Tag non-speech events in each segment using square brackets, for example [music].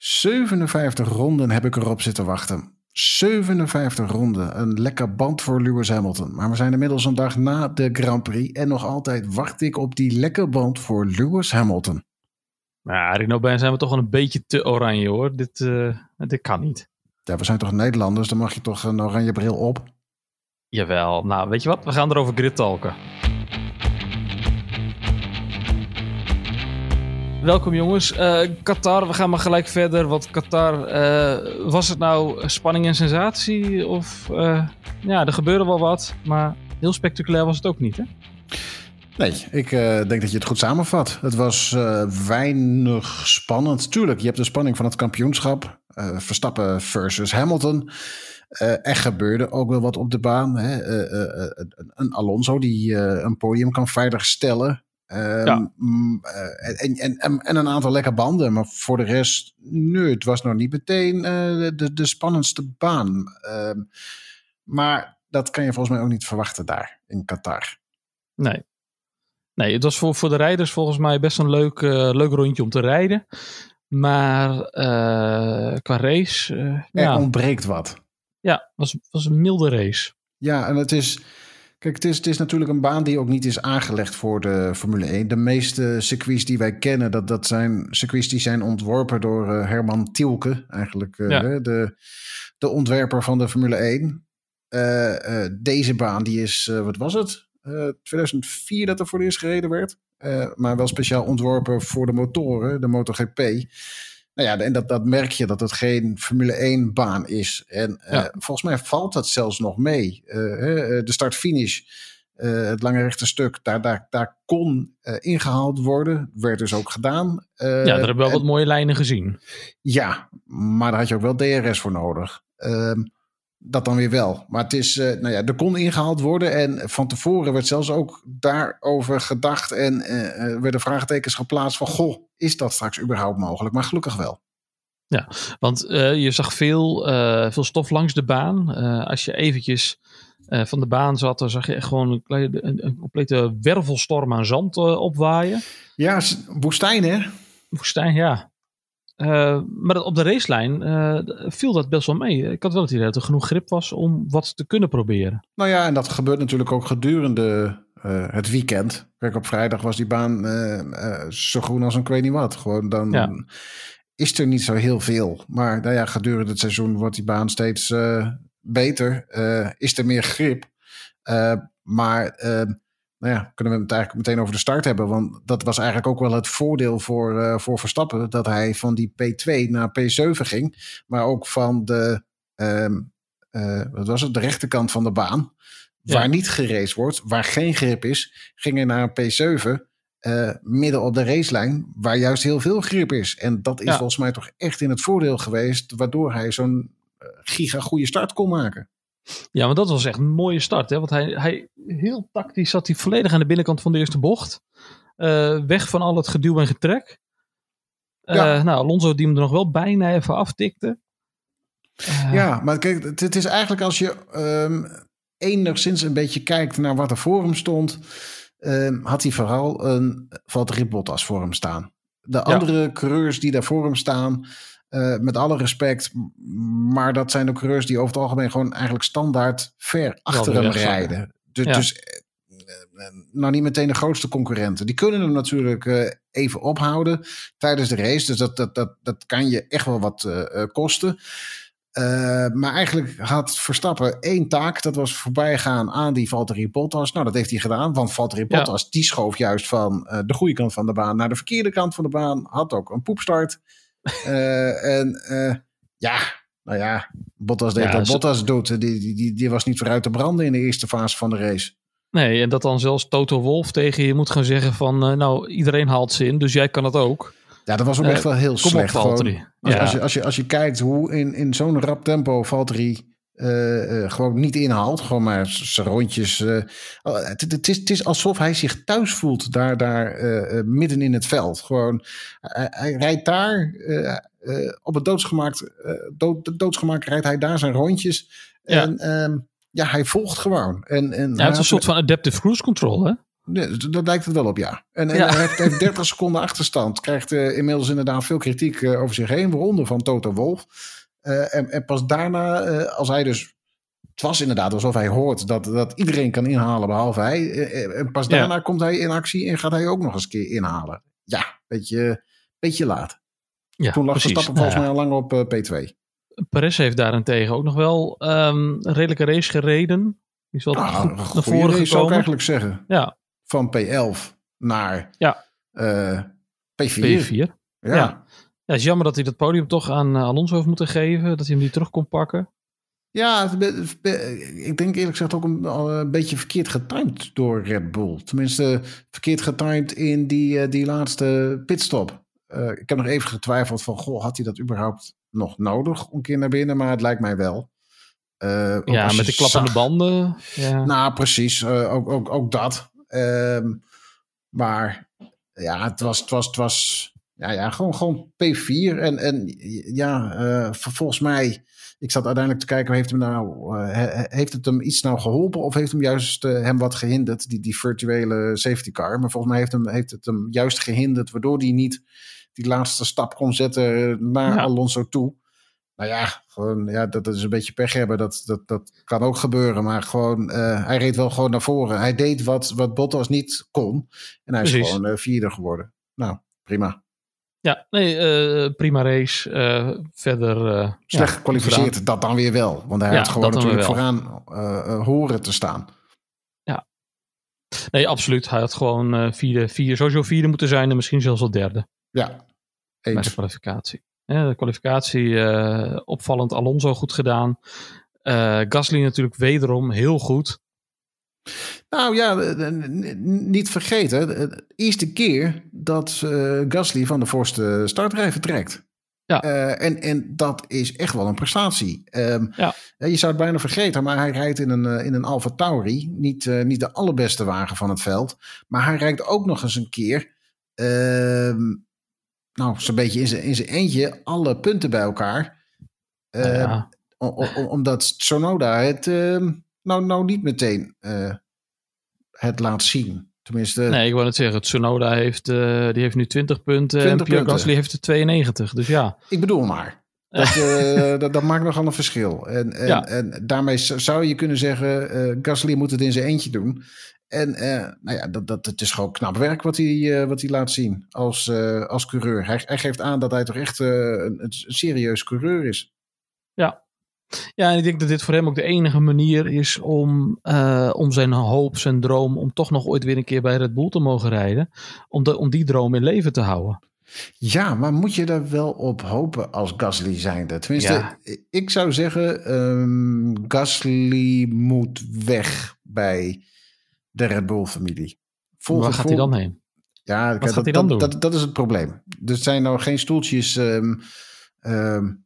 57 ronden heb ik erop zitten wachten. 57 ronden. Een lekker band voor Lewis Hamilton. Maar we zijn inmiddels een dag na de Grand Prix. En nog altijd wacht ik op die lekker band voor Lewis Hamilton. Ja, Rino Ben zijn we toch wel een beetje te oranje hoor. Dit, uh, dit kan niet. Ja, we zijn toch Nederlanders, dan mag je toch een oranje bril op? Jawel. Nou, weet je wat? We gaan erover grid talken. Welkom jongens. Uh, Qatar, we gaan maar gelijk verder. Want Qatar, uh, was het nou spanning en sensatie? Of uh, ja, er gebeurde wel wat. Maar heel spectaculair was het ook niet, hè? Nee, ik denk dat je het goed samenvat. Het was weinig spannend. Tuurlijk, je hebt de spanning van het kampioenschap. Verstappen versus Hamilton. er gebeurde ook wel wat op de baan. Hè? een Alonso die een podium kan veiligstellen. Um, en, en, en, een aantal lekker banden. Maar voor de rest, nee, het was nog niet meteen uh, de, de spannendste baan. Um, maar dat kan je volgens mij ook niet verwachten daar in Qatar. Nee. Nee, het was voor, voor de rijders volgens mij best een leuk, uh, leuk rondje om te rijden. Maar uh, qua race. er ja. ontbreekt wat. Ja, het was, was een milde race. Ja, en het is Kijk, het is, het is natuurlijk een baan die ook niet is aangelegd voor de Formule 1. De meeste circuits die wij kennen, dat, dat zijn circuits die zijn ontworpen door uh, Herman Tielke. Eigenlijk uh, de, de ontwerper van de Formule 1. Uh, eh, deze baan, die is, wat was het? 2004 dat er voor de eerst gereden werd. maar wel speciaal ontworpen voor de motoren, de MotoGP. Nou ja, en dat, dat merk je dat het geen Formule 1 baan is. En uh, volgens mij valt dat zelfs nog mee. Uh, de start-finish, uh, het lange rechte stuk, daar, daar, daar kon ingehaald worden. Werd dus ook gedaan. ja, daar hebben we wel wat mooie lijnen gezien. Ja, maar daar had je ook wel DRS voor nodig. Ehm, dat dan weer wel. Maar het is, uh, nou ja, er kon ingehaald worden. En van tevoren werd zelfs ook daarover gedacht. En uh, werden vraagtekens geplaatst van: Goh, is dat straks überhaupt mogelijk? Maar gelukkig wel. Ja, want uh, je zag veel, veel stof langs de baan. als je eventjes van de baan zat, dan zag je echt gewoon een, een, een complete wervelstorm aan zand opwaaien. Ja, woestijn hè? Woestijn, ja. Uh, maar op de racelijn uh, viel dat best wel mee. Ik had wel het idee dat er genoeg grip was om wat te kunnen proberen. Nou ja, en dat gebeurt natuurlijk ook gedurende uh, het weekend. Kijk, op vrijdag was die baan zo groen als een ik weet niet wat. Gewoon dan ja. is er niet zo heel veel. Maar nou ja, gedurende het seizoen wordt die baan steeds beter. is er meer grip. maar nou ja, kunnen we het eigenlijk meteen over de start hebben. Want dat was eigenlijk ook wel het voordeel voor, uh, voor Verstappen. Dat hij van die P2 naar P7 ging. Maar ook van de, um, uh, wat was het, de rechterkant van de baan. Waar niet geraced wordt, waar geen grip is. Ging hij naar een P7. Uh, midden op de racelijn, waar juist heel veel grip is. En dat is ja. volgens mij toch echt in het voordeel geweest. Waardoor hij zo'n giga goede start kon maken. Ja, maar dat was echt een mooie start. Hè? Want hij, hij heel tactisch zat hij volledig aan de binnenkant van de eerste bocht. Uh, weg van al het geduw en getrek. Uh, ja. Nou, Alonso die hem er nog wel bijna even aftikte. Uh, ja, maar kijk, het, het, is eigenlijk als je um, enigszins een beetje kijkt naar wat er voor hem stond. Um, had hij vooral een Valtteri Bottas voor hem staan. De andere ja. coureurs die daar voor hem staan, uh, met alle respect. Maar dat zijn de coureurs die over het algemeen gewoon eigenlijk standaard ver achter hem rijden. Dus, ja. dus uh, nou niet meteen de grootste concurrenten. Die kunnen hem natuurlijk uh, even ophouden tijdens de race. Dus dat, dat, dat, dat kan je echt wel wat kosten. maar eigenlijk had Verstappen één taak. Dat was voorbij gaan aan die Valtteri Bottas. Nou, dat heeft hij gedaan. Want Valtteri Bottas ja. die schoof juist van de goede kant van de baan naar de verkeerde kant van de baan. Had ook een poepstart. Uh, en uh, ja, nou ja, Bottas deed ja, dat Bottas doet. Die, die, die, die was niet vooruit te branden in de eerste fase van de race. Nee, en dat dan zelfs Toto Wolf tegen je moet gaan zeggen van... Uh, nou, iedereen haalt ze in, dus jij kan het ook. Ja, dat was ook echt wel heel slecht. Op, Gewoon, als, ja. als, je, als, je, als je kijkt hoe in, in zo'n rap tempo Valtteri uh, uh, gewoon niet inhaalt. Gewoon maar zijn rondjes. Uh, het, het, is, alsof hij zich thuis voelt daar, daar midden in het veld. Gewoon, hij rijdt daar op het doodsgemaakt, dood, doodsgemaakt rijdt hij daar zijn rondjes. Ja. En um, ja, hij volgt gewoon. En, en ja, het is een soort van adaptive cruise control, hè? dat lijkt het wel op, ja. En, en hij heeft, 30 [laughs] seconden achterstand. Krijgt inmiddels inderdaad veel kritiek over zich heen, waaronder van Toto Wolf. Uh, en, en, pas daarna, als hij dus. Het was inderdaad alsof hij hoort dat, dat iedereen kan inhalen behalve hij. En pas daarna ja. komt hij in actie en gaat hij ook nog eens een keer inhalen. Ja, beetje, beetje laat. Ja, Toen lag precies. Verstappen volgens mij al lang op P2. Perez heeft daarentegen ook nog wel um, een redelijke race gereden. Die is wel ah, goed naar voren gekomen. zou ik eigenlijk zeggen. Ja. Van P11 naar ja. Uh, P4. P4. Ja. ja. Ja. het is jammer dat hij dat podium toch aan uh, Alonso heeft moeten geven. Dat hij hem niet terug kon pakken. Ja, ik denk eerlijk gezegd ook een, een, beetje verkeerd getimed door Red Bull. Tenminste, verkeerd getimed in die, die laatste pitstop. Uh, ik heb nog even getwijfeld van, goh, had hij dat überhaupt nog nodig om een keer naar binnen? Maar het lijkt mij wel. Uh, ja, met de klappende banden. Ja. Nou, precies. Uh, ook, ook, ook dat. Uh, maar ja, het was, het was, het was ja, ja, gewoon, gewoon P4. En, en ja, uh, volgens mij, ik zat uiteindelijk te kijken, heeft, hem nou, heeft het hem iets nou geholpen of heeft hem juist hem wat gehinderd, die, die virtuele safety car? Maar volgens mij heeft, hem, heeft het hem juist gehinderd, waardoor hij niet die laatste stap kon zetten naar Alonso toe. Nou ja, gewoon, ja, dat, is een beetje pech hebben. Dat, dat, dat kan ook gebeuren. Maar gewoon, uh, hij reed wel gewoon naar voren. Hij deed wat, wat Bottas niet kon. En hij is gewoon uh, vierde geworden. Nou, prima. Ja, nee, uh, prima race. verder. Slecht ja, gekwalificeerd, dat dan weer wel. Want hij ja, had gewoon natuurlijk vooraan horen te staan. Ja. Nee, absoluut. Hij had gewoon vierde, vierde, sowieso vierde moeten zijn. En misschien zelfs wel derde. Ja, eens. Bij de kwalificatie. Ja, de kwalificatie opvallend Alonso goed gedaan. Gasly natuurlijk wederom heel goed. Nou ja, niet vergeten. De eerste keer dat uh, Gasly van de voorste startrij vertrekt. Ja. Uh, en, en dat is echt wel een prestatie. Um, ja. Je zou het bijna vergeten, maar hij rijdt in een, in een Alfa Tauri. Niet, uh, niet de allerbeste wagen van het veld. Maar hij rijdt ook nog eens een keer. Uh, nou, zo'n beetje in zijn, in zijn eentje alle punten bij elkaar. Uh, omdat Sonoda het nou, nou niet meteen uh, het laat zien. Tenminste, nee, ik wou het zeggen. Sonoda heeft, eh, die heeft nu 20 punten 20 en Pierre. Gasly heeft er 92. Dus ja. Ik bedoel maar. Dat, uh, [laughs] dat, dat, maakt nogal een verschil. En, en, ja. en daarmee zou je kunnen zeggen: uh, Gasly moet het in zijn eentje doen. En nou ja, dat, dat, het is gewoon knap werk wat hij, wat hij laat zien als, als coureur. Hij, hij, geeft aan dat hij toch echt een, een, serieus coureur is. Ja. Ja, en ik denk dat dit voor hem ook de enige manier is om, om zijn hoop, zijn droom, om toch nog ooit weer een keer bij Red Bull te mogen rijden. Om, de, om die droom in leven te houden. Ja, maar moet je daar wel op hopen als Gasly zijnde? Tenminste, ja. ik zou zeggen, um, Gasly moet weg bij de Red Bull-familie. Waar gaat hij dan heen? Ja, Wat gaat hij dan doen? Dat, dat, is het probleem. Er zijn nou geen stoeltjes. Um, um,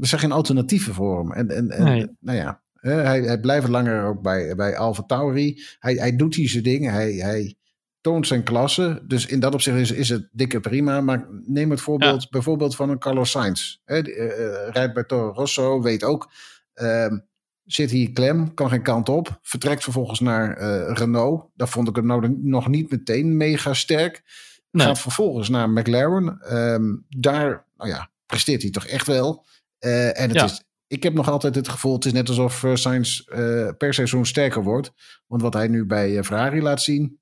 er zijn geen alternatieven voor hem. En, en, en nee. nou ja, hij, hij blijft langer ook bij, bij Alfa Tauri. Hij, hij doet deze dingen. Hij, hij toont zijn klasse. Dus in dat opzicht is, is het dikke prima. Maar neem het voorbeeld ja. bijvoorbeeld van een Carlos Sainz. He, uh, rijdt bij Toro Rosso, weet ook. Uh, zit hier klem, kan geen kant op. Vertrekt vervolgens naar uh, Renault. Daar vond ik het nou nog niet meteen mega sterk. Nee. Gaat vervolgens naar McLaren. Um, daar, nou ja, presteert hij toch echt wel. Uh, en het ja. is, ik heb nog altijd het gevoel, het is net alsof uh, Sainz per seizoen sterker wordt. Want wat hij nu bij Ferrari laat zien.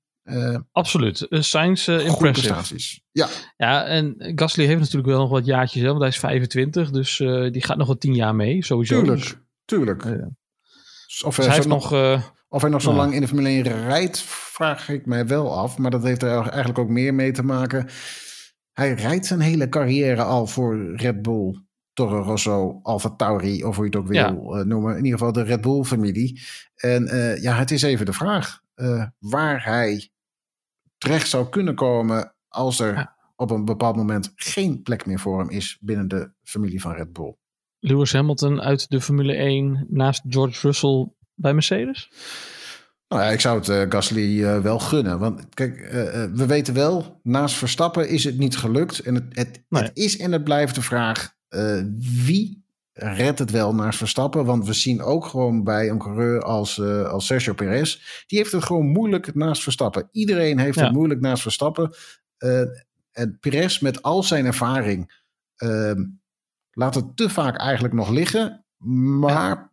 Absoluut. Sainz impressive. Ja. ja, en Gasly heeft natuurlijk wel nog wat jaartjes, hè, want hij is 25. Dus die gaat nog wel 10 jaar mee, sowieso. Tuurlijk. Dus Tuurlijk. Ja. Of, dus hij heeft nog, of hij nog zo lang in de Formule 1 rijdt, vraag ik mij wel af. Maar dat heeft er eigenlijk ook meer mee te maken. Hij rijdt zijn hele carrière al voor Red Bull, Toro Rosso, Alfa Tauri, of hoe je het ook wil ja. uh, noemen. In ieder geval de Red Bull-familie. En uh, ja, het is even de vraag waar hij terecht zou kunnen komen als er ja. op een bepaald moment geen plek meer voor hem is binnen de familie van Red Bull. Lewis Hamilton uit de Formule 1 naast George Russell bij Mercedes? Nou ja, ik zou het uh, Gasly uh, wel gunnen. Want kijk, uh, we weten wel, naast Verstappen is het niet gelukt. En het, het, nee. het is en het blijft de vraag wie redt het wel naar Verstappen. Want we zien ook gewoon bij een coureur als, uh, als Sergio Perez. Die heeft het gewoon moeilijk naast Verstappen. Iedereen heeft het moeilijk naast Verstappen. Uh, en Perez met al zijn ervaring uh, laat het te vaak eigenlijk nog liggen. Maar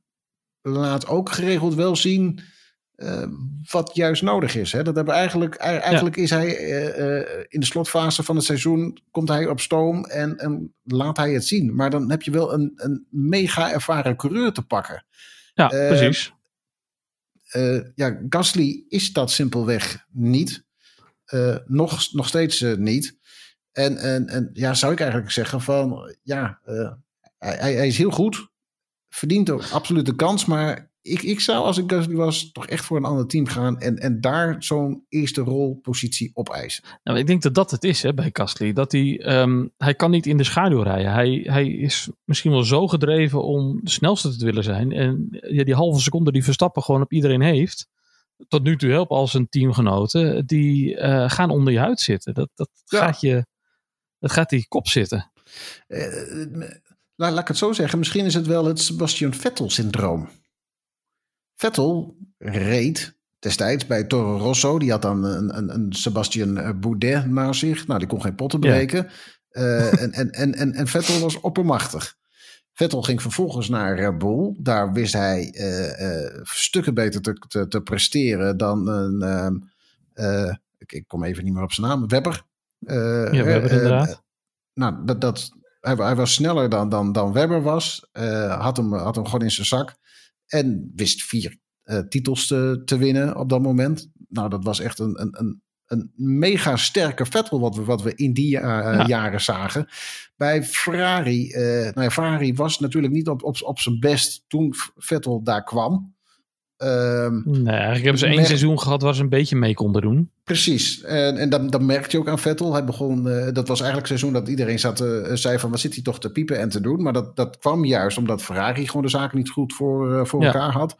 laat ook geregeld wel zien uh, wat juist nodig is. Hè? Dat hebben eigenlijk, eigenlijk is hij uh, uh, in de slotfase van het seizoen, komt hij op stoom en, en laat hij het zien. Maar dan heb je wel een, een mega ervaren coureur te pakken. Ja, precies. ja, Gasly is dat simpelweg niet. nog, nog steeds niet. En, en, en ja, zou ik eigenlijk zeggen van ja, hij, hij is heel goed. Verdient ook absoluut de kans, maar ik, ik zou als ik Gasly was toch echt voor een ander team gaan en, en daar zo'n eerste rolpositie opeisen. Nou, ik denk dat dat het is hè, bij Gasly. Dat hij, um, hij kan niet in de schaduw rijden. Hij, hij is misschien wel zo gedreven om de snelste te willen zijn. En ja, die halve seconde die Verstappen gewoon op iedereen heeft. Tot nu toe help als een teamgenoten. Die uh, gaan onder je huid zitten. Dat, dat, gaat, je, dat gaat die kop zitten. Uh, laat, laat ik het zo zeggen. Misschien is het wel het Sebastian Vettel syndroom. Vettel reed destijds bij Toro Rosso. Die had dan een, een, een Sebastian Boudet naast zich. Nou, die kon geen potten breken. Uh, en, en, en, en, en Vettel was oppermachtig. Vettel ging vervolgens naar Red Bull. Daar wist hij uh, uh, stukken beter te, te, te, presteren dan een. Ik, ik, kom even niet meer op zijn naam. Webber. ja, Webber inderdaad. nou, dat, dat, hij, hij, was sneller dan, dan, dan Webber was. had, hem, had hem gewoon in zijn zak. En wist vier uh, titels te, te winnen op dat moment. Nou, dat was echt een, een, een, een mega sterke Vettel wat we, wat we in die uh, ja. jaren zagen. Bij Ferrari, uh, nou ja, Ferrari was natuurlijk niet op, op, op zijn best toen Vettel daar kwam. Um, nee, eigenlijk hebben ze één seizoen gehad waar ze een beetje mee konden doen. Precies. En, en dan, dan merkte je ook aan Vettel. Hij begon, uh, dat was eigenlijk een seizoen dat iedereen zat, uh, zei van wat zit hij toch te piepen en te doen. Maar dat, dat kwam juist omdat Ferrari gewoon de zaken niet goed voor, uh, voor ja. elkaar had.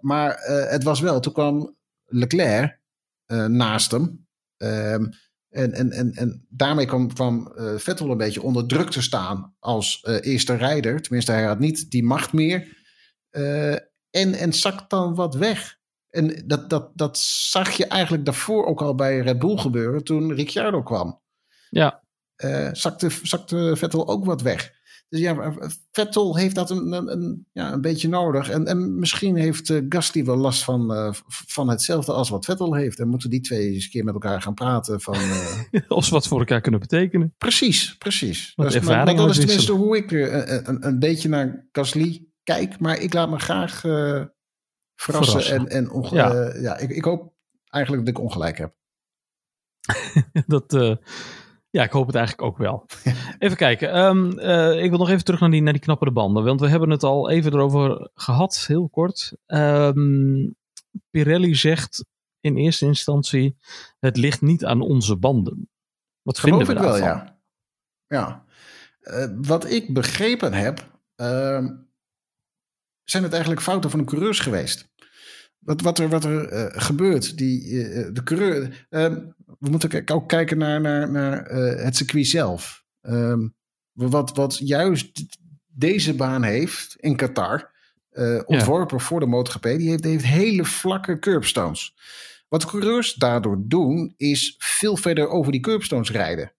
maar het was wel, toen kwam Leclerc naast hem. Um, en, en, en, en daarmee kwam, kwam Vettel een beetje onder druk te staan als eerste rijder. Tenminste, hij had niet die macht meer. En, en zakt dan wat weg. En dat, dat, dat zag je eigenlijk daarvoor ook al bij Red Bull gebeuren toen Ricciardo kwam. Ja. Uh, zakte, zakte Vettel ook wat weg. Dus ja, Vettel heeft dat een, een, een, ja, een beetje nodig. En, en misschien heeft uh, Gasly wel last van, uh, van hetzelfde als wat Vettel heeft. En moeten die twee eens een keer met elkaar gaan praten. Van, [laughs] of wat voor elkaar kunnen betekenen. Precies, precies. Dus, maar, maar dat is tenminste hoe ik een, een, een, beetje naar Gasly kijk. Maar ik laat me graag verrassen. verrassen. En, en ja. Uh, ja, ik, ik hoop eigenlijk dat ik ongelijk heb. [laughs] dat, uh, ja, ik hoop het eigenlijk ook wel. [laughs] even kijken. Um, uh, ik wil nog even terug naar die, naar die knappere banden. Want we hebben het al even erover gehad, heel kort. Um, Pirelli zegt in eerste instantie: het ligt niet aan onze banden. Wat Geloof vinden we ik wel, ja. ja. wat ik begrepen heb, uh, zijn het eigenlijk fouten van de coureurs geweest. Wat, wat er, wat er uh, gebeurt, die, uh, de coureur. Uh, we moeten ook kijken naar, naar, naar het circuit zelf. Ehm, wat, wat juist deze baan heeft in Qatar, ontworpen ja. voor de MotoGP, die heeft, die heeft hele vlakke curbstones. Wat coureurs daardoor doen, is veel verder over die curbstones rijden.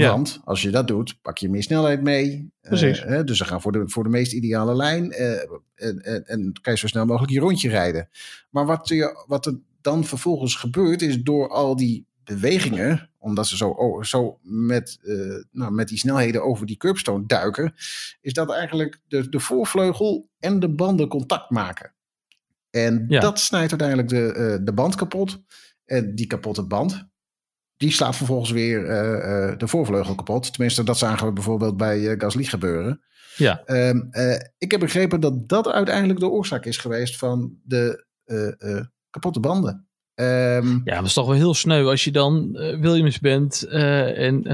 Ja. Want als je dat doet, pak je meer snelheid mee. Precies. Uh, dus ze gaan voor de, voor de meest ideale lijn. Uh, en, en, en kan je zo snel mogelijk je rondje rijden. Maar wat, je, wat er dan vervolgens gebeurt, is door al die bewegingen, omdat ze zo, zo met, uh, nou, met die snelheden over die curbstone duiken, is dat eigenlijk de, de voorvleugel en de banden contact maken. En ja. dat snijdt uiteindelijk de, de band kapot. En die kapotte band, die slaat vervolgens weer uh, uh, de voorvleugel kapot. Tenminste, dat zagen we bijvoorbeeld bij uh, Gasly gebeuren. Ja. Um, ik heb begrepen dat dat uiteindelijk de oorzaak is geweest van de kapotte banden. Um, ja, dat is toch wel heel sneu als je dan Williams bent en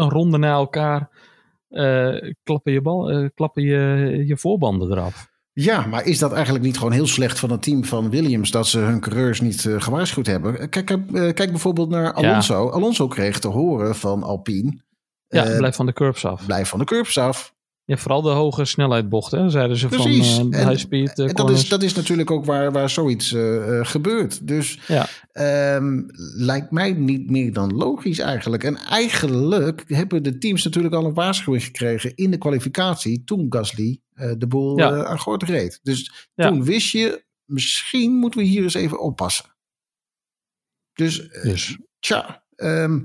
een ronde na elkaar klappen, je, bal, klappen je, je voorbanden eraf. Ja, maar is dat eigenlijk niet gewoon heel slecht van het team van Williams dat ze hun coureurs niet uh, gewaarschuwd hebben? Kijk, uh, kijk bijvoorbeeld naar Alonso. Ja. Alonso kreeg te horen van Alpine. Ja, uh, blijf van de curbs af. Blijf van de curbs af. Ja, vooral de hoge snelheidbochten, zeiden ze Precies. van uh, high speed. en dat is, dat is natuurlijk ook waar, waar zoiets uh, gebeurt. Dus ja. um, lijkt mij niet meer dan logisch eigenlijk. En eigenlijk hebben de teams natuurlijk al een waarschuwing gekregen in de kwalificatie toen Gasly de boel Ja. aan gort reed. Dus Ja. toen wist je, misschien moeten we hier eens even oppassen. Dus, eh, Dus. tja, ehm,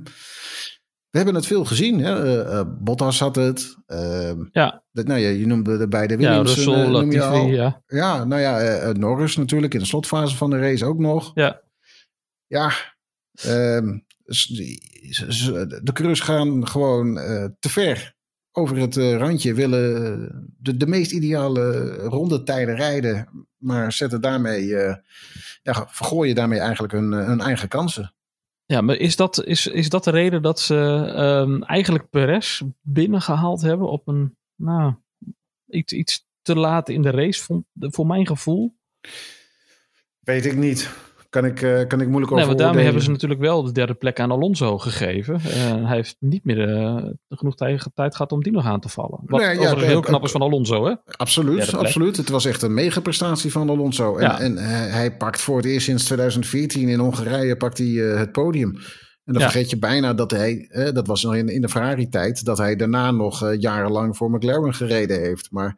we hebben het veel gezien. Hè? Eh, eh, Bottas had het. ehm, Ja. dat, nou ja, je noemde de beide Ja, Williams. Russell, eh, je Latifi, al. ja. Ja, nou ja, eh, eh, Norris natuurlijk in de slotfase van de race ook nog. Ja. Ja, ehm, de coureurs gaan gewoon eh, te ver over het eh, randje. Willen de, de meest ideale rondetijden rijden. Maar zetten daarmee, eh, ja, vergooien daarmee eigenlijk hun, eh, hun eigen kansen. Ja, maar is dat, is, is dat de reden dat ze ehm, eigenlijk Perez binnengehaald hebben op een, nou, iets, iets te laat in de race, voor, voor mijn gevoel? Weet ik niet. Kan ik, eh, kan ik moeilijk Nee, over want daarmee hebben ze natuurlijk wel de derde plek aan Alonso gegeven. Eh, hij heeft niet meer eh, genoeg tijd, gehad om die nog aan te vallen. Wat Nee, ja, heel knap is van Alonso, hè? Absoluut, absoluut. Het was echt een megaprestatie van Alonso. En, Ja. en hij, hij pakt voor het eerst sinds 2014 in Hongarije pakt hij, het podium. En dan Ja. vergeet je bijna dat hij, dat was nog in, in de Ferrari-tijd, dat hij daarna nog jarenlang voor McLaren gereden heeft. Maar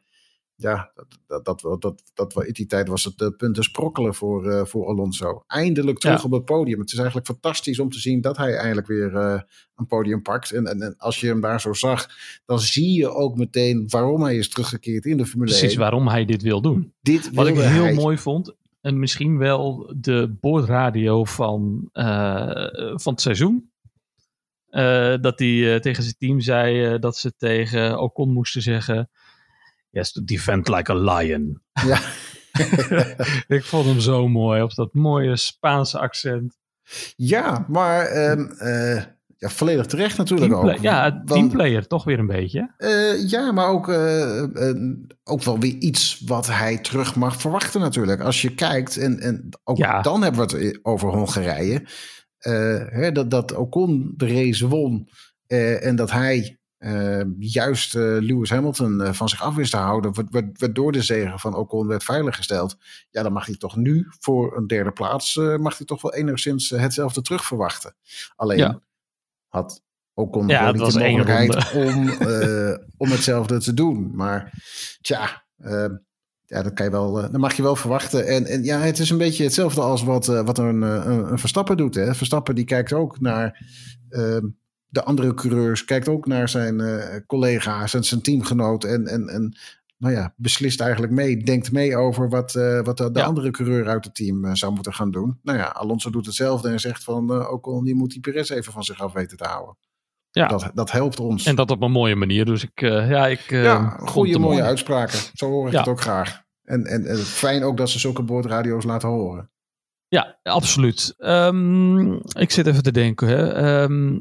ja, dat, dat, dat, dat, dat, in die tijd was het uh, punten sprokkelen voor, eh, voor Alonso. Eindelijk terug Ja. op het podium. Het is eigenlijk fantastisch om te zien dat hij eindelijk weer eh, een podium pakt. En, en, en als je hem daar zo zag, dan zie je ook meteen waarom hij is teruggekeerd in de Formule Precies 1. waarom hij dit wil doen. Dit Wat ik heel hij. mooi vond, en misschien wel de boordradio van, eh, van het seizoen. Eh, dat hij eh, tegen zijn team zei eh, dat ze tegen Ocon moesten zeggen... Yes, to defend like a lion. Ja. [laughs] ik vond hem zo mooi, op dat mooie Spaanse accent. ja, maar ehm, eh, ja, volledig terecht natuurlijk Teamplay- ook. ja, Want- teamplayer toch weer een beetje. Eh, ja, maar ook, eh, ook wel weer iets wat hij terug mag verwachten natuurlijk. Als je kijkt, en, en ook Ja. dan hebben we het over Hongarije. eh, hè, dat, dat Ocon de race won eh, en dat hij eh, juist eh, Lewis Hamilton eh, van zich af wist te houden, wa- wa- waardoor de zegen van Ocon werd veiliggesteld. Ja, dan mag hij toch nu voor een derde plaats, mag hij toch wel enigszins hetzelfde terug verwachten. Alleen Ja. had Ocon Ja, wel niet was de mogelijkheid om, [laughs] om hetzelfde te doen. Maar tja, ja, dat kan je wel, dat mag je wel verwachten. En, en ja, het is een beetje hetzelfde als wat, wat een, een, een Verstappen doet. Hè? Verstappen die kijkt ook naar ehm, de andere coureurs, kijkt ook naar zijn eh, collega's en zijn teamgenoot. En, en, en nou ja, beslist eigenlijk mee, denkt mee over wat, eh, wat de, de Ja. andere coureur uit het team eh, zou moeten gaan doen. Nou ja, Alonso doet hetzelfde en zegt van ook al die moet die Perez even van zich af weten te houden. Ja. Dat, dat helpt ons. En dat op een mooie manier. Dus ik, ja, ik ja, goede mooie mooi. uitspraken. Zo hoor ik Ja. het ook graag. En, en, en fijn ook dat ze zulke boordradio's laten horen. Ja, absoluut. Ehm, ik zit even te denken. Hè. Ehm,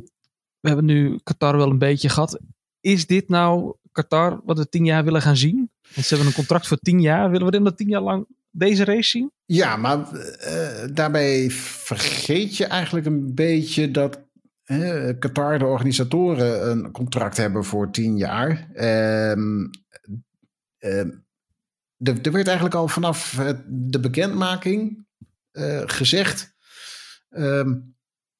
we hebben nu Qatar wel een beetje gehad. Is dit nou Qatar wat we tien jaar willen gaan zien? Want ze hebben een contract voor tien jaar. Willen we dan tien jaar lang deze race zien? Ja, maar eh, daarbij vergeet je eigenlijk een beetje dat Qatar, de organisatoren, een contract hebben voor tien jaar. Ehm, ehm, er, er werd eigenlijk al vanaf de bekendmaking eh, gezegd. ehm,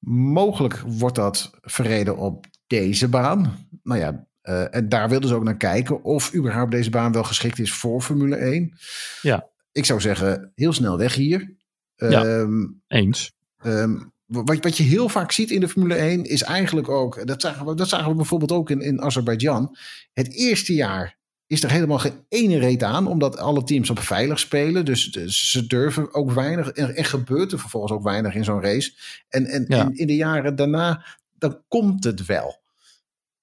mogelijk wordt dat verreden op deze baan. Nou ja, eh, en daar wilden ze ook naar kijken of überhaupt deze baan wel geschikt is voor Formule 1. Ja. Ik zou zeggen, heel snel weg hier. Ja. Ehm, Eens. Ehm, wat, wat je heel vaak ziet in de Formule 1 is eigenlijk ook, dat zagen we, dat zagen we bijvoorbeeld ook in, in Azerbeidzjan. Het eerste jaar is er helemaal geen ene reet aan, omdat alle teams op veilig spelen. Dus, ze durven ook weinig. En, gebeurt er vervolgens ook weinig in zo'n race. En, en, Ja. en in de jaren daarna, dan komt het wel.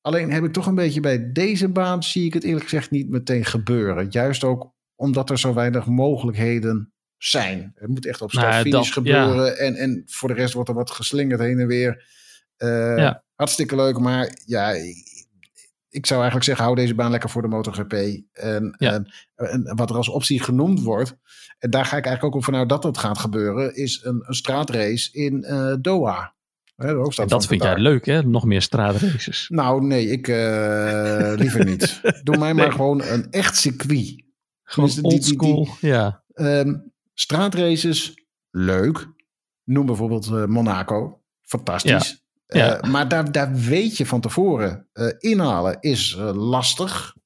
Alleen heb ik toch een beetje bij deze baan, zie ik het eerlijk gezegd niet meteen gebeuren. Juist ook omdat er zo weinig mogelijkheden zijn. Het moet echt op Nou, dat- gebeuren. En, en voor de rest wordt er wat geslingerd heen en weer. Eh, Ja. Hartstikke leuk, maar ja, ik, zou eigenlijk zeggen, hou deze baan lekker voor de MotoGP. En, Ja. en, en wat er als optie genoemd wordt, en daar ga ik eigenlijk ook op vanuit dat dat gaat gebeuren, is een, een straatrace in eh, Doha. Hè, dat vind jij leuk, hè? Nog meer straatraces. Nou, nee, ik eh, liever niet. [laughs] Doe mij maar gewoon een echt circuit. Gewoon Dus oldschool. Ja, Ehm, straatraces, leuk. Noem bijvoorbeeld eh, Monaco. Fantastisch. Ja. Eh, maar daar, daar weet je van tevoren. eh, inhalen is eh, lastig.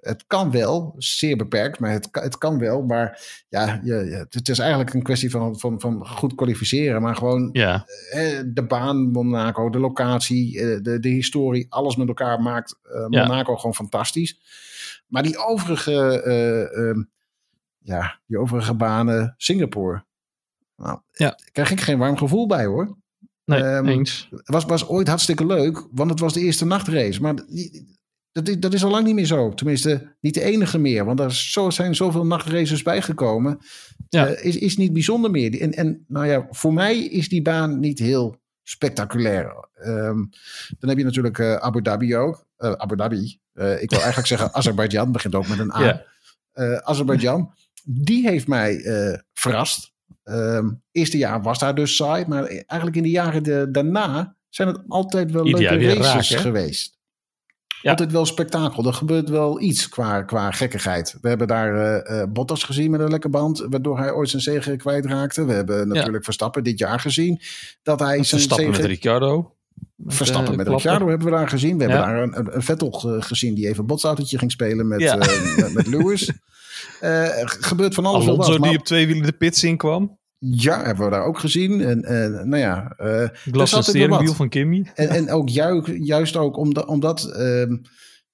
Het kan wel, zeer beperkt, maar het, kan- het kan wel. Maar ja, je, je- het is eigenlijk een kwestie van, van, van goed kwalificeren. Maar gewoon ja, de baan Monaco, de locatie, de, de historie, alles met elkaar maakt Ja. Monaco gewoon fantastisch. Maar die overige, eh, ehm, ja, die overige banen, Singapore, nou, Ja. daar krijg ik geen warm gevoel bij hoor. Nee, Ehm, eens. Het was, was ooit hartstikke leuk, want het was de eerste nachtrace. Maar dat is, dat is al lang niet meer zo. Tenminste, niet de enige meer. Want er zo, zijn zoveel nachtraces bijgekomen. Ja. Eh, is, is niet bijzonder meer. En, en nou ja, voor mij is die baan niet heel spectaculair. Ehm, dan heb je natuurlijk eh, Abu Dhabi ook. Eh, Abu Dhabi. Ik wil eigenlijk [laughs] zeggen Azerbeidzjan. Begint ook met een A. Ja. Azerbeidzjan. Die heeft mij verrast. Ehm eerste jaar was daar dus saai. Maar eigenlijk in de jaren de- daarna zijn het altijd wel Ieder leuke races raak, geweest. Ja. Altijd wel spektakel. Er gebeurt wel iets qua, qua gekkigheid. We hebben daar eh, Bottas gezien met een lekke band, waardoor hij ooit zijn zegen kwijtraakte. We hebben natuurlijk Verstappen dit jaar gezien dat hij zijn Verstappen met zegen... Ricciardo. Met, Verstappen eh, met. Ricciardo hebben we daar gezien. We hebben daar een, een, Vettel ge- gezien die even een botsautootje ging spelen met, Ja. eh, met, met Lewis. [laughs] Eh, gebeurt van alles Alonso wat. die Maar op twee wielen de pits in kwam. ja, hebben we daar ook gezien. En, en nou ja, eh, Glas altijd en wel steringwiel wat. van Kimmy. En, en ook ju- juist ook omdat, omdat ehm,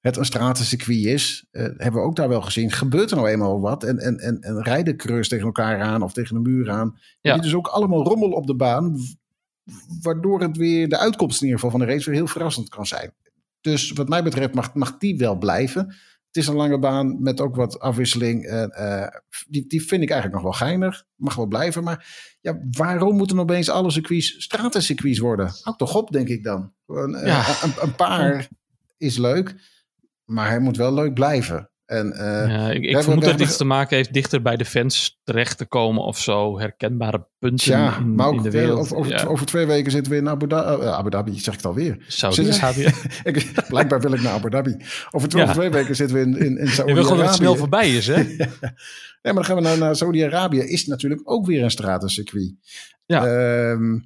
het een stratencircuit is, eh, hebben we ook daar wel gezien. Gebeurt er nou eenmaal wat en, en, en, en rijden creus tegen elkaar aan of tegen een muur aan. Ja. Ja. Dus ook allemaal rommel op de baan, waardoor het weer de uitkomst in ieder geval van de race weer heel verrassend kan zijn. Dus wat mij betreft mag, mag die wel blijven. Het is een lange baan met ook wat afwisseling. En, eh, die, die vind ik eigenlijk nog wel geinig. Mag wel blijven. Maar ja, waarom moeten opeens alle circuits stratencircuits worden? Houd toch op, denk ik dan. Eh, Ja. een, een paar is leuk, maar hij moet wel leuk blijven. En eh, Ja, ik ik hebben- vermoed dat iets te maken heeft dichter bij de fans terecht te komen of zo. Herkenbare punten tja, in, maar ook in de eh, wereld. over, over, Ja, over twee weken zitten we in Abu Dhabi. eh, Abu Dhabi, zeg ik het alweer. Saudi-Arabië. [laughs] Ik, blijkbaar wil ik naar Abu Dhabi. Over twee, Ja. over twee weken zitten we in, in, in Je wil gewoon dat het snel Saudi-Arabië. voorbij is, hè? [laughs] Ja, maar dan gaan we naar, naar Saudi-Arabië. Is natuurlijk ook weer een stratencircuit. Ja. Ehm,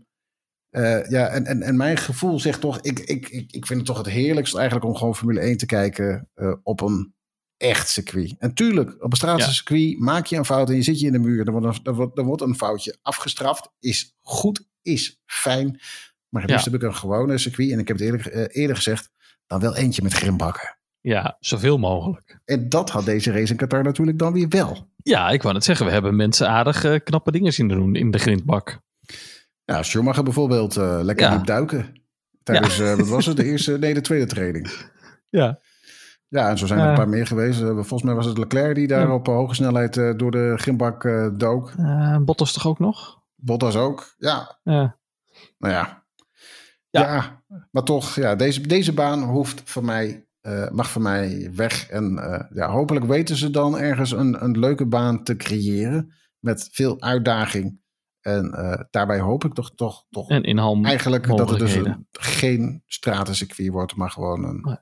eh, ja, en, en, en mijn gevoel zegt toch... Ik, ik, ik, ik vind het toch het heerlijkst eigenlijk om gewoon Formule 1 te kijken eh, op een echt circuit. En tuurlijk, op een stratencircuit maak je een fout en je zit je in de muur. Dan wordt een, dan wordt, dan wordt een foutje afgestraft. Is goed, is fijn. Maar het Ja. heb ik een gewone circuit. En ik heb het eerder, eh, eerder gezegd, dan wel eentje met grimbakken. Ja, zoveel mogelijk. En dat had deze race in Qatar natuurlijk dan weer wel. Ja, ik wou net zeggen, we hebben mensen aardig eh, knappe dingen zien doen in de grindbak. Ja, Schumacher bijvoorbeeld eh, lekker Ja. diep duiken. Tijdens, wat was het, de [laughs] eerste, nee, de tweede training. Ja, Ja, en zo zijn er een paar meer geweest. Eh, volgens mij was het Leclerc die daar op hoge snelheid eh, door de grimbak eh, dook. Bottas toch ook nog? Bottas ook. Ja, nou ja. Ja. Maar toch, ja, deze, deze baan hoeft voor mij, mag voor mij weg. En ja, hopelijk weten ze dan ergens een, een leuke baan te creëren. Met veel uitdaging. En daarbij hoop ik toch, toch, toch En eigenlijk dat het dus een, geen stratencircuit wordt, maar gewoon een.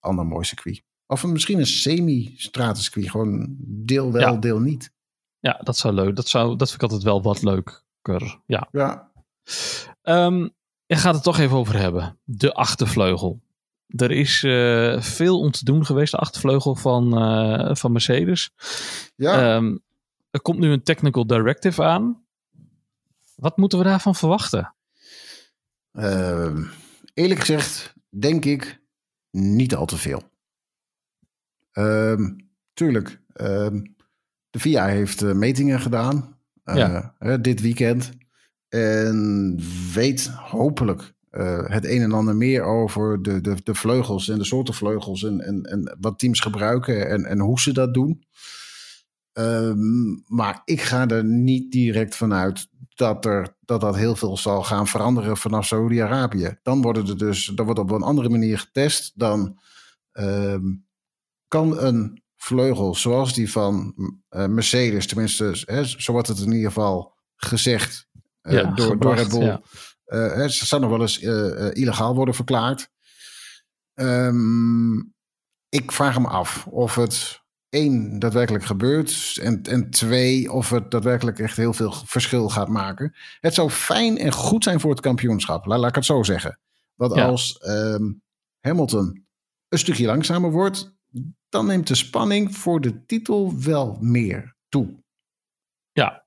Ander mooi circuit. Of een- misschien een semi-stratencircuit. Gewoon deel wel, Ja. deel niet. Ja, dat zou leuk. Dat, zou, dat vind ik altijd wel wat leuker. Ja. Ja, Ehm je gaat het toch even over hebben. De achtervleugel. Er is eh, veel om te doen geweest, de achtervleugel van, eh, van Mercedes. ja. Ehm, er komt nu een technical directive aan. Wat moeten we daarvan verwachten? Ehm, eerlijk gezegd, denk ik niet al te veel. Ehm, tuurlijk, ehm, de VIA heeft eh, metingen gedaan eh, Ja. dit weekend. En weet hopelijk eh, het een en ander meer over de, de, de vleugels en de soorten vleugels. En, en, en wat teams gebruiken en, en hoe ze dat doen. Ehm, maar ik ga er niet direct vanuit dat, er, dat dat heel veel zal gaan veranderen vanaf Saudi-Arabië. Dan, worden er dus, dan wordt op een andere manier getest. Dan ehm, kan een vleugel zoals die van eh, Mercedes, tenminste, hè, zo wordt het in ieder geval gezegd eh, Ja, door, door gebracht, Red Bull. ja. Uh, ze zou nog wel eens illegaal worden verklaard. Um, ik vraag me af of het één, daadwerkelijk gebeurt. En, en twee, of het daadwerkelijk echt heel veel verschil gaat maken. Het zou fijn en goed zijn voor het kampioenschap. Laat, laat ik het zo zeggen. Dat als um, Hamilton een stukje langzamer wordt, dan neemt de spanning voor de titel wel meer toe. Ja.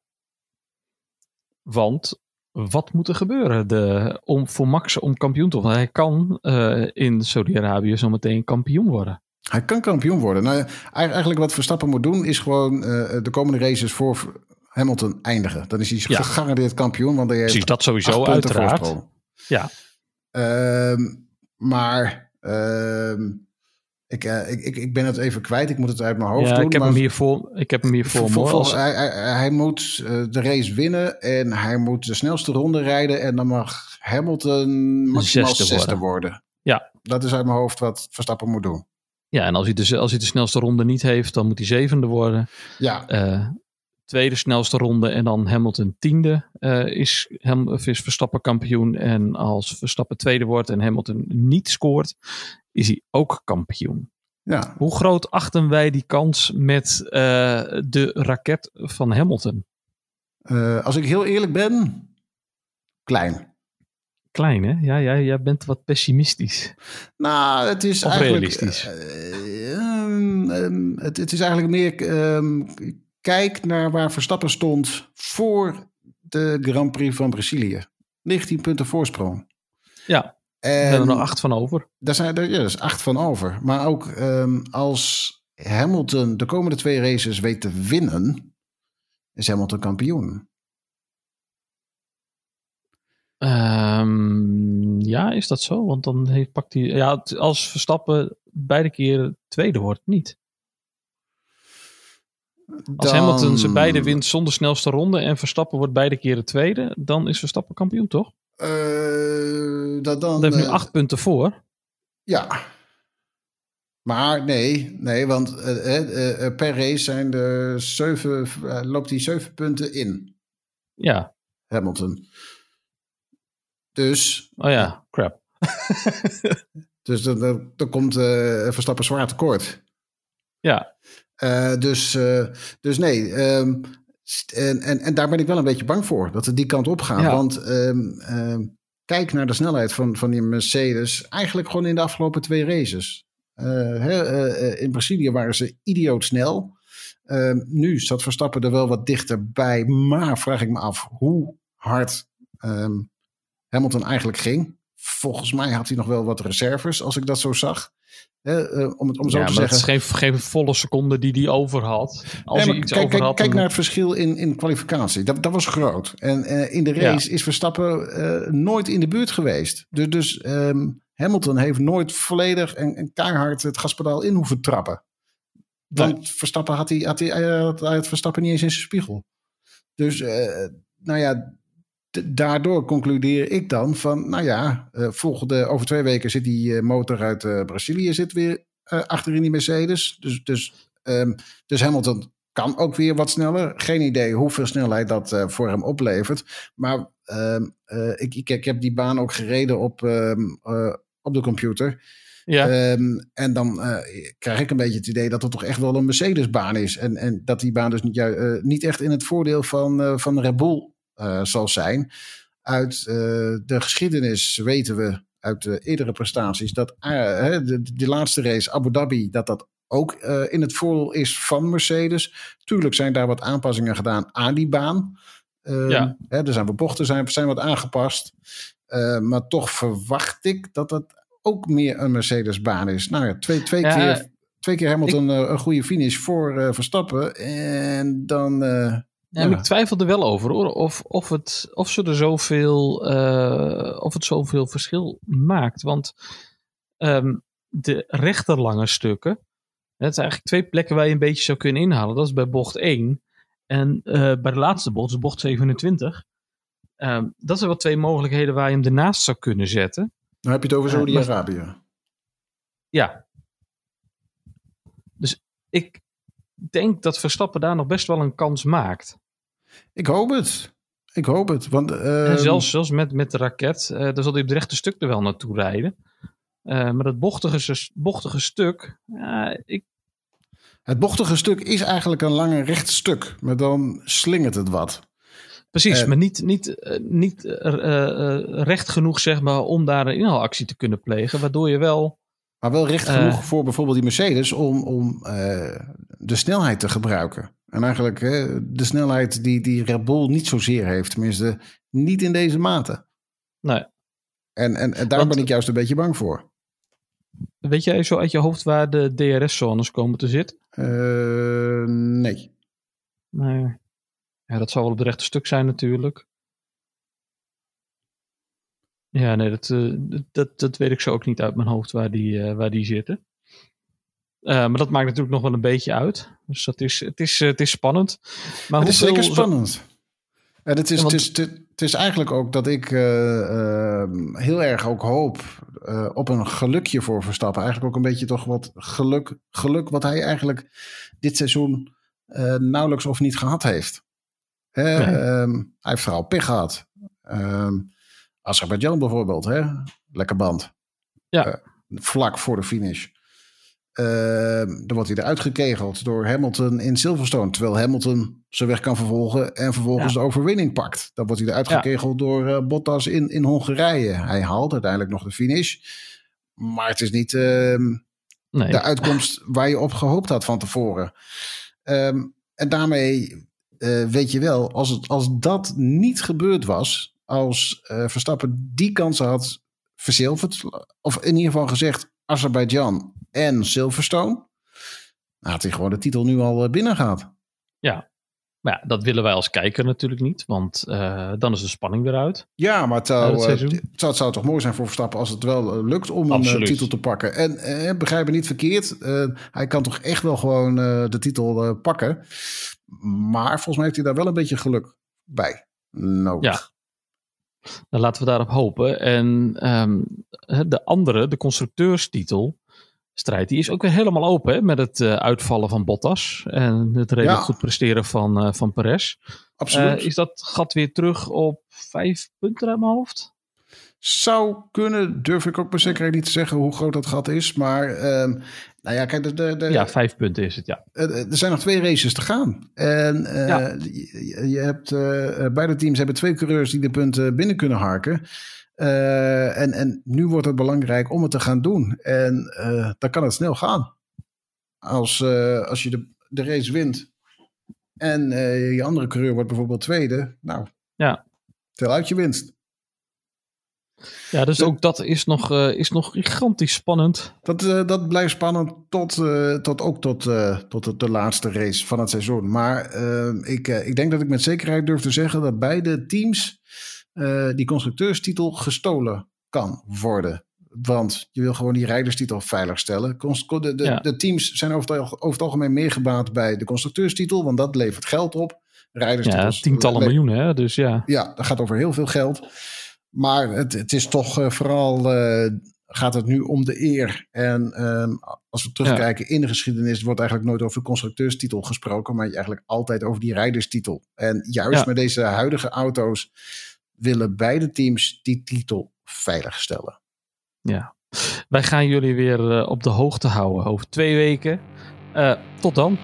Want wat moet er gebeuren de, om, voor Max om kampioen te worden? Hij kan uh, in Saudi-Arabië zometeen kampioen worden. Hij kan kampioen worden. Nou, eigenlijk wat Verstappen moet doen is gewoon uh, de komende races voor Hamilton eindigen. Dan is hij ja. gegarandeerd kampioen. Want hij Precies, dat sowieso uiteraard. Ja. Uh, maar uh, ik, uh, ik, ik, ik ben het even kwijt. Ik moet het uit mijn hoofd ja, doen. Ik heb, maar hem hier voor, ik heb hem hier voor, voor, voor hij, hij, hij, moet de race winnen en hij moet de snelste ronde rijden. En dan mag Hamilton maximaal zesde, zesde worden. worden. Ja. Dat is uit mijn hoofd wat Verstappen moet doen. Ja, en als hij, de, als hij de snelste ronde niet heeft, dan moet hij zevende worden. Ja. Uh, tweede snelste ronde en dan Hamilton tiende uh, is, is Verstappen kampioen. En als Verstappen tweede wordt en Hamilton niet scoort, is hij ook kampioen. Ja. Hoe groot achten wij die kans met uh, de raket van Hamilton? als ik heel eerlijk ben, klein klein, hè? Ja, ja, jij bent wat pessimistisch. Nou, het is of eigenlijk... realistisch. Uh, um, um, het, het, is eigenlijk meer... Um, kijk naar waar Verstappen stond voor de Grand Prix van Brazilië. 19 punten voorsprong. Ja, en, daar hebben er nog acht van over. Daar zijn er ja, dus acht van over. Maar ook als Hamilton de komende twee races weet te winnen... is Hamilton kampioen. Um, ja, is dat zo? Want dan heeft, pakt hij. Ja, als Verstappen beide keren tweede wordt, niet. Als dan... Hamilton ze beide wint zonder snelste ronde en Verstappen wordt beide keren tweede, dan is Verstappen kampioen, toch? Uh, dat dan. Dat heeft nu uh, acht punten voor. Ja. Maar nee, nee, want uh, per race zijn er zeven, loopt hij zeven punten in. Ja. Hamilton. Dus. Oh ja, crap. [laughs] dus dan, dan, komt uh, Verstappen zwaar tekort. Ja. Uh, dus, uh, dus nee. Um, en, en, en daar ben ik wel een beetje bang voor. Dat het die kant op gaat. Ja. Want um, um, kijk naar de snelheid van, van die Mercedes. Eigenlijk gewoon in de afgelopen twee races. He, in Brazilië waren ze idioot snel. nu zat Verstappen er wel wat dichterbij. Maar vraag ik me af hoe hard Hamilton eigenlijk ging. Volgens mij had hij nog wel wat reserves, als ik dat zo zag. Uh, om het om zo ja, te zeggen. Het is geen, geen volle seconde die hij over had. Als nee, hij iets kijk, over kijk, had, kijk naar het verschil in, in kwalificatie. Dat, dat was groot. En uh, in de race ja. is Verstappen uh, nooit in de buurt geweest. Dus, dus um, Hamilton heeft nooit volledig en, en keihard het gaspedaal in hoeven trappen. Want nee. Verstappen had hij, had hij, had hij het Verstappen niet eens in zijn spiegel. Dus nou ja, daardoor concludeer ik dan van, nou ja, uh, volgende, over twee weken zit die uh, motor uit uh, Brazilië zit weer achter in die Mercedes. Dus, dus, um, dus Hamilton kan ook weer wat sneller. Geen idee hoeveel snelheid dat voor hem oplevert. Maar um, ik, ik, ik, heb die baan ook gereden op, um, op de computer. Ja. Um, en dan uh, krijg ik een beetje het idee dat het toch echt wel een Mercedes-baan is. En, en dat die baan dus niet, uh, niet echt in het voordeel van, uh, van Red Bull uh, zal zijn. Uit uh, de geschiedenis weten we uit de eerdere prestaties dat uh, de, de laatste race Abu Dhabi dat dat ook in het voordeel is van Mercedes. Tuurlijk zijn daar wat aanpassingen gedaan aan die baan. ja. Hè, er zijn wat bochten zijn, zijn wat aangepast. maar toch verwacht ik dat het ook meer een Mercedes-baan is. Nou ja, twee, twee ja, keer. Twee keer Hamilton ik, een goede finish voor Verstappen. En dan ja, ik twijfel er wel over hoor. Of, of, het, of, ze er zoveel, uh, of het zoveel verschil maakt. Want um, de rechterlange stukken. Het zijn eigenlijk twee plekken waar je een beetje zou kunnen inhalen. Dat is bij bocht 1. En uh, bij de laatste bocht, dus bocht 27. Um, dat zijn wel twee mogelijkheden waar je hem ernaast zou kunnen zetten. Dan heb je het over Saudi-Arabië. Uh, ja. Dus ik, denk dat Verstappen daar nog best wel een kans maakt. Ik hoop het. Ik hoop het. Want, uh, zelfs, zelfs met, met de raket, uh, dan zal hij op het rechte stuk er wel naartoe rijden. Uh, maar dat bochtige, bochtige stuk, ik... Het bochtige stuk is eigenlijk een lange recht stuk, maar dan slingert het wat. Precies, maar niet, niet, niet recht genoeg zeg maar, om daar een inhaalactie te kunnen plegen, waardoor je wel... Maar wel recht genoeg voor bijvoorbeeld die Mercedes om, om de snelheid te gebruiken. En eigenlijk hè, de snelheid die, die Red Bull niet zozeer heeft. Tenminste, niet in deze mate. Nee. En, en, en daar ben ik juist een beetje bang voor. Weet jij zo uit je hoofd waar de DRS-zones komen te zitten? Uh, nee. Nee. Ja, dat zal wel op het rechte stuk zijn natuurlijk. Ja, nee, dat, uh, dat, dat weet ik zo ook niet uit mijn hoofd waar die, uh, waar die zitten. Uh, maar dat maakt natuurlijk nog wel een beetje uit. Dus dat is, het, is, het is spannend. Maar het is zeker spannend. En het is, het, is, het is eigenlijk ook dat ik uh, uh, heel erg ook hoop op een gelukje voor Verstappen. Eigenlijk ook een beetje toch wat geluk, geluk wat hij eigenlijk dit seizoen nauwelijks of niet gehad heeft. Hè? Nee. Um, hij heeft vooral pech gehad. Um, Azerbeidzjan bijvoorbeeld, hè? lekker band. Ja. vlak voor de finish. Uh, dan wordt hij eruit gekegeld door Hamilton in Silverstone. Terwijl Hamilton zijn weg kan vervolgen en vervolgens ja. de overwinning pakt. Dan wordt hij eruit gekegeld ja. door uh, Bottas in, in Hongarije. Hij haalt uiteindelijk nog de finish. Maar het is niet uh, nee. de uitkomst waar je op gehoopt had van tevoren. Um, en daarmee eh, weet je wel, als, het, als dat niet gebeurd was, als eh, Verstappen die kansen had verzilverd, of in ieder geval gezegd Azerbeidzjan en Silverstone. Had hij gewoon de titel nu al eh, binnen gehad. Ja, maar ja, dat willen wij als kijker natuurlijk niet, want uh, dan is de spanning eruit. Ja, maar het zou, het, zou, het zou toch mooi zijn voor Verstappen als het wel lukt om Absoluut. een titel te pakken. En begrijp me niet verkeerd, hij kan toch echt wel gewoon de titel pakken. Maar volgens mij heeft hij daar wel een beetje geluk bij nodig. Ja, dan laten we daarop hopen. En um, de andere, de constructeurstitel, strijd, die is ook weer helemaal open hè, met het uh, uitvallen van Bottas en het redelijk ja. goed presteren van, uh, van Perez. Absoluut. Uh, is dat gat weer terug op vijf punten uit mijn hoofd? Zou kunnen, durf ik ook met zekerheid niet te zeggen hoe groot dat gat is. Maar um, nou ja, kijk, de, de, de, ja, vijf punten is het, ja. Er zijn nog twee races te gaan. En uh, ja. je, je, hebt, uh, beide teams hebben twee coureurs die de punten binnen kunnen harken. Uh, en, en nu wordt het belangrijk om het te gaan doen. En dan kan het snel gaan. Als, als je de, de race wint en je andere coureur wordt bijvoorbeeld tweede. Nou, ja. tel uit je winst. Ja, dus ook dat is nog, uh, is nog gigantisch spannend. Dat, uh, dat blijft spannend tot, uh, tot ook tot, tot de laatste race van het seizoen. Maar ik, ik denk dat ik met zekerheid durf te zeggen dat beide teams die constructeurstitel gestolen kan worden. Want je wil gewoon die rijderstitel veilig stellen. De, de, ja. de teams zijn over het, over het, algemeen meer gebaat bij de constructeurstitel, want dat levert geld op. Ja, tientallen miljoenen, hè? Dus ja. Ja, dat gaat over heel veel geld. Maar het, het is toch uh, vooral uh, gaat het nu om de eer. En um, als we terugkijken ja. in de geschiedenis, wordt eigenlijk nooit over de constructeurstitel gesproken, maar eigenlijk altijd over die rijderstitel. En juist ja. met deze huidige auto's willen beide teams die titel veiligstellen. Ja, wij gaan jullie weer uh, op de hoogte houden over twee weken. tot dan.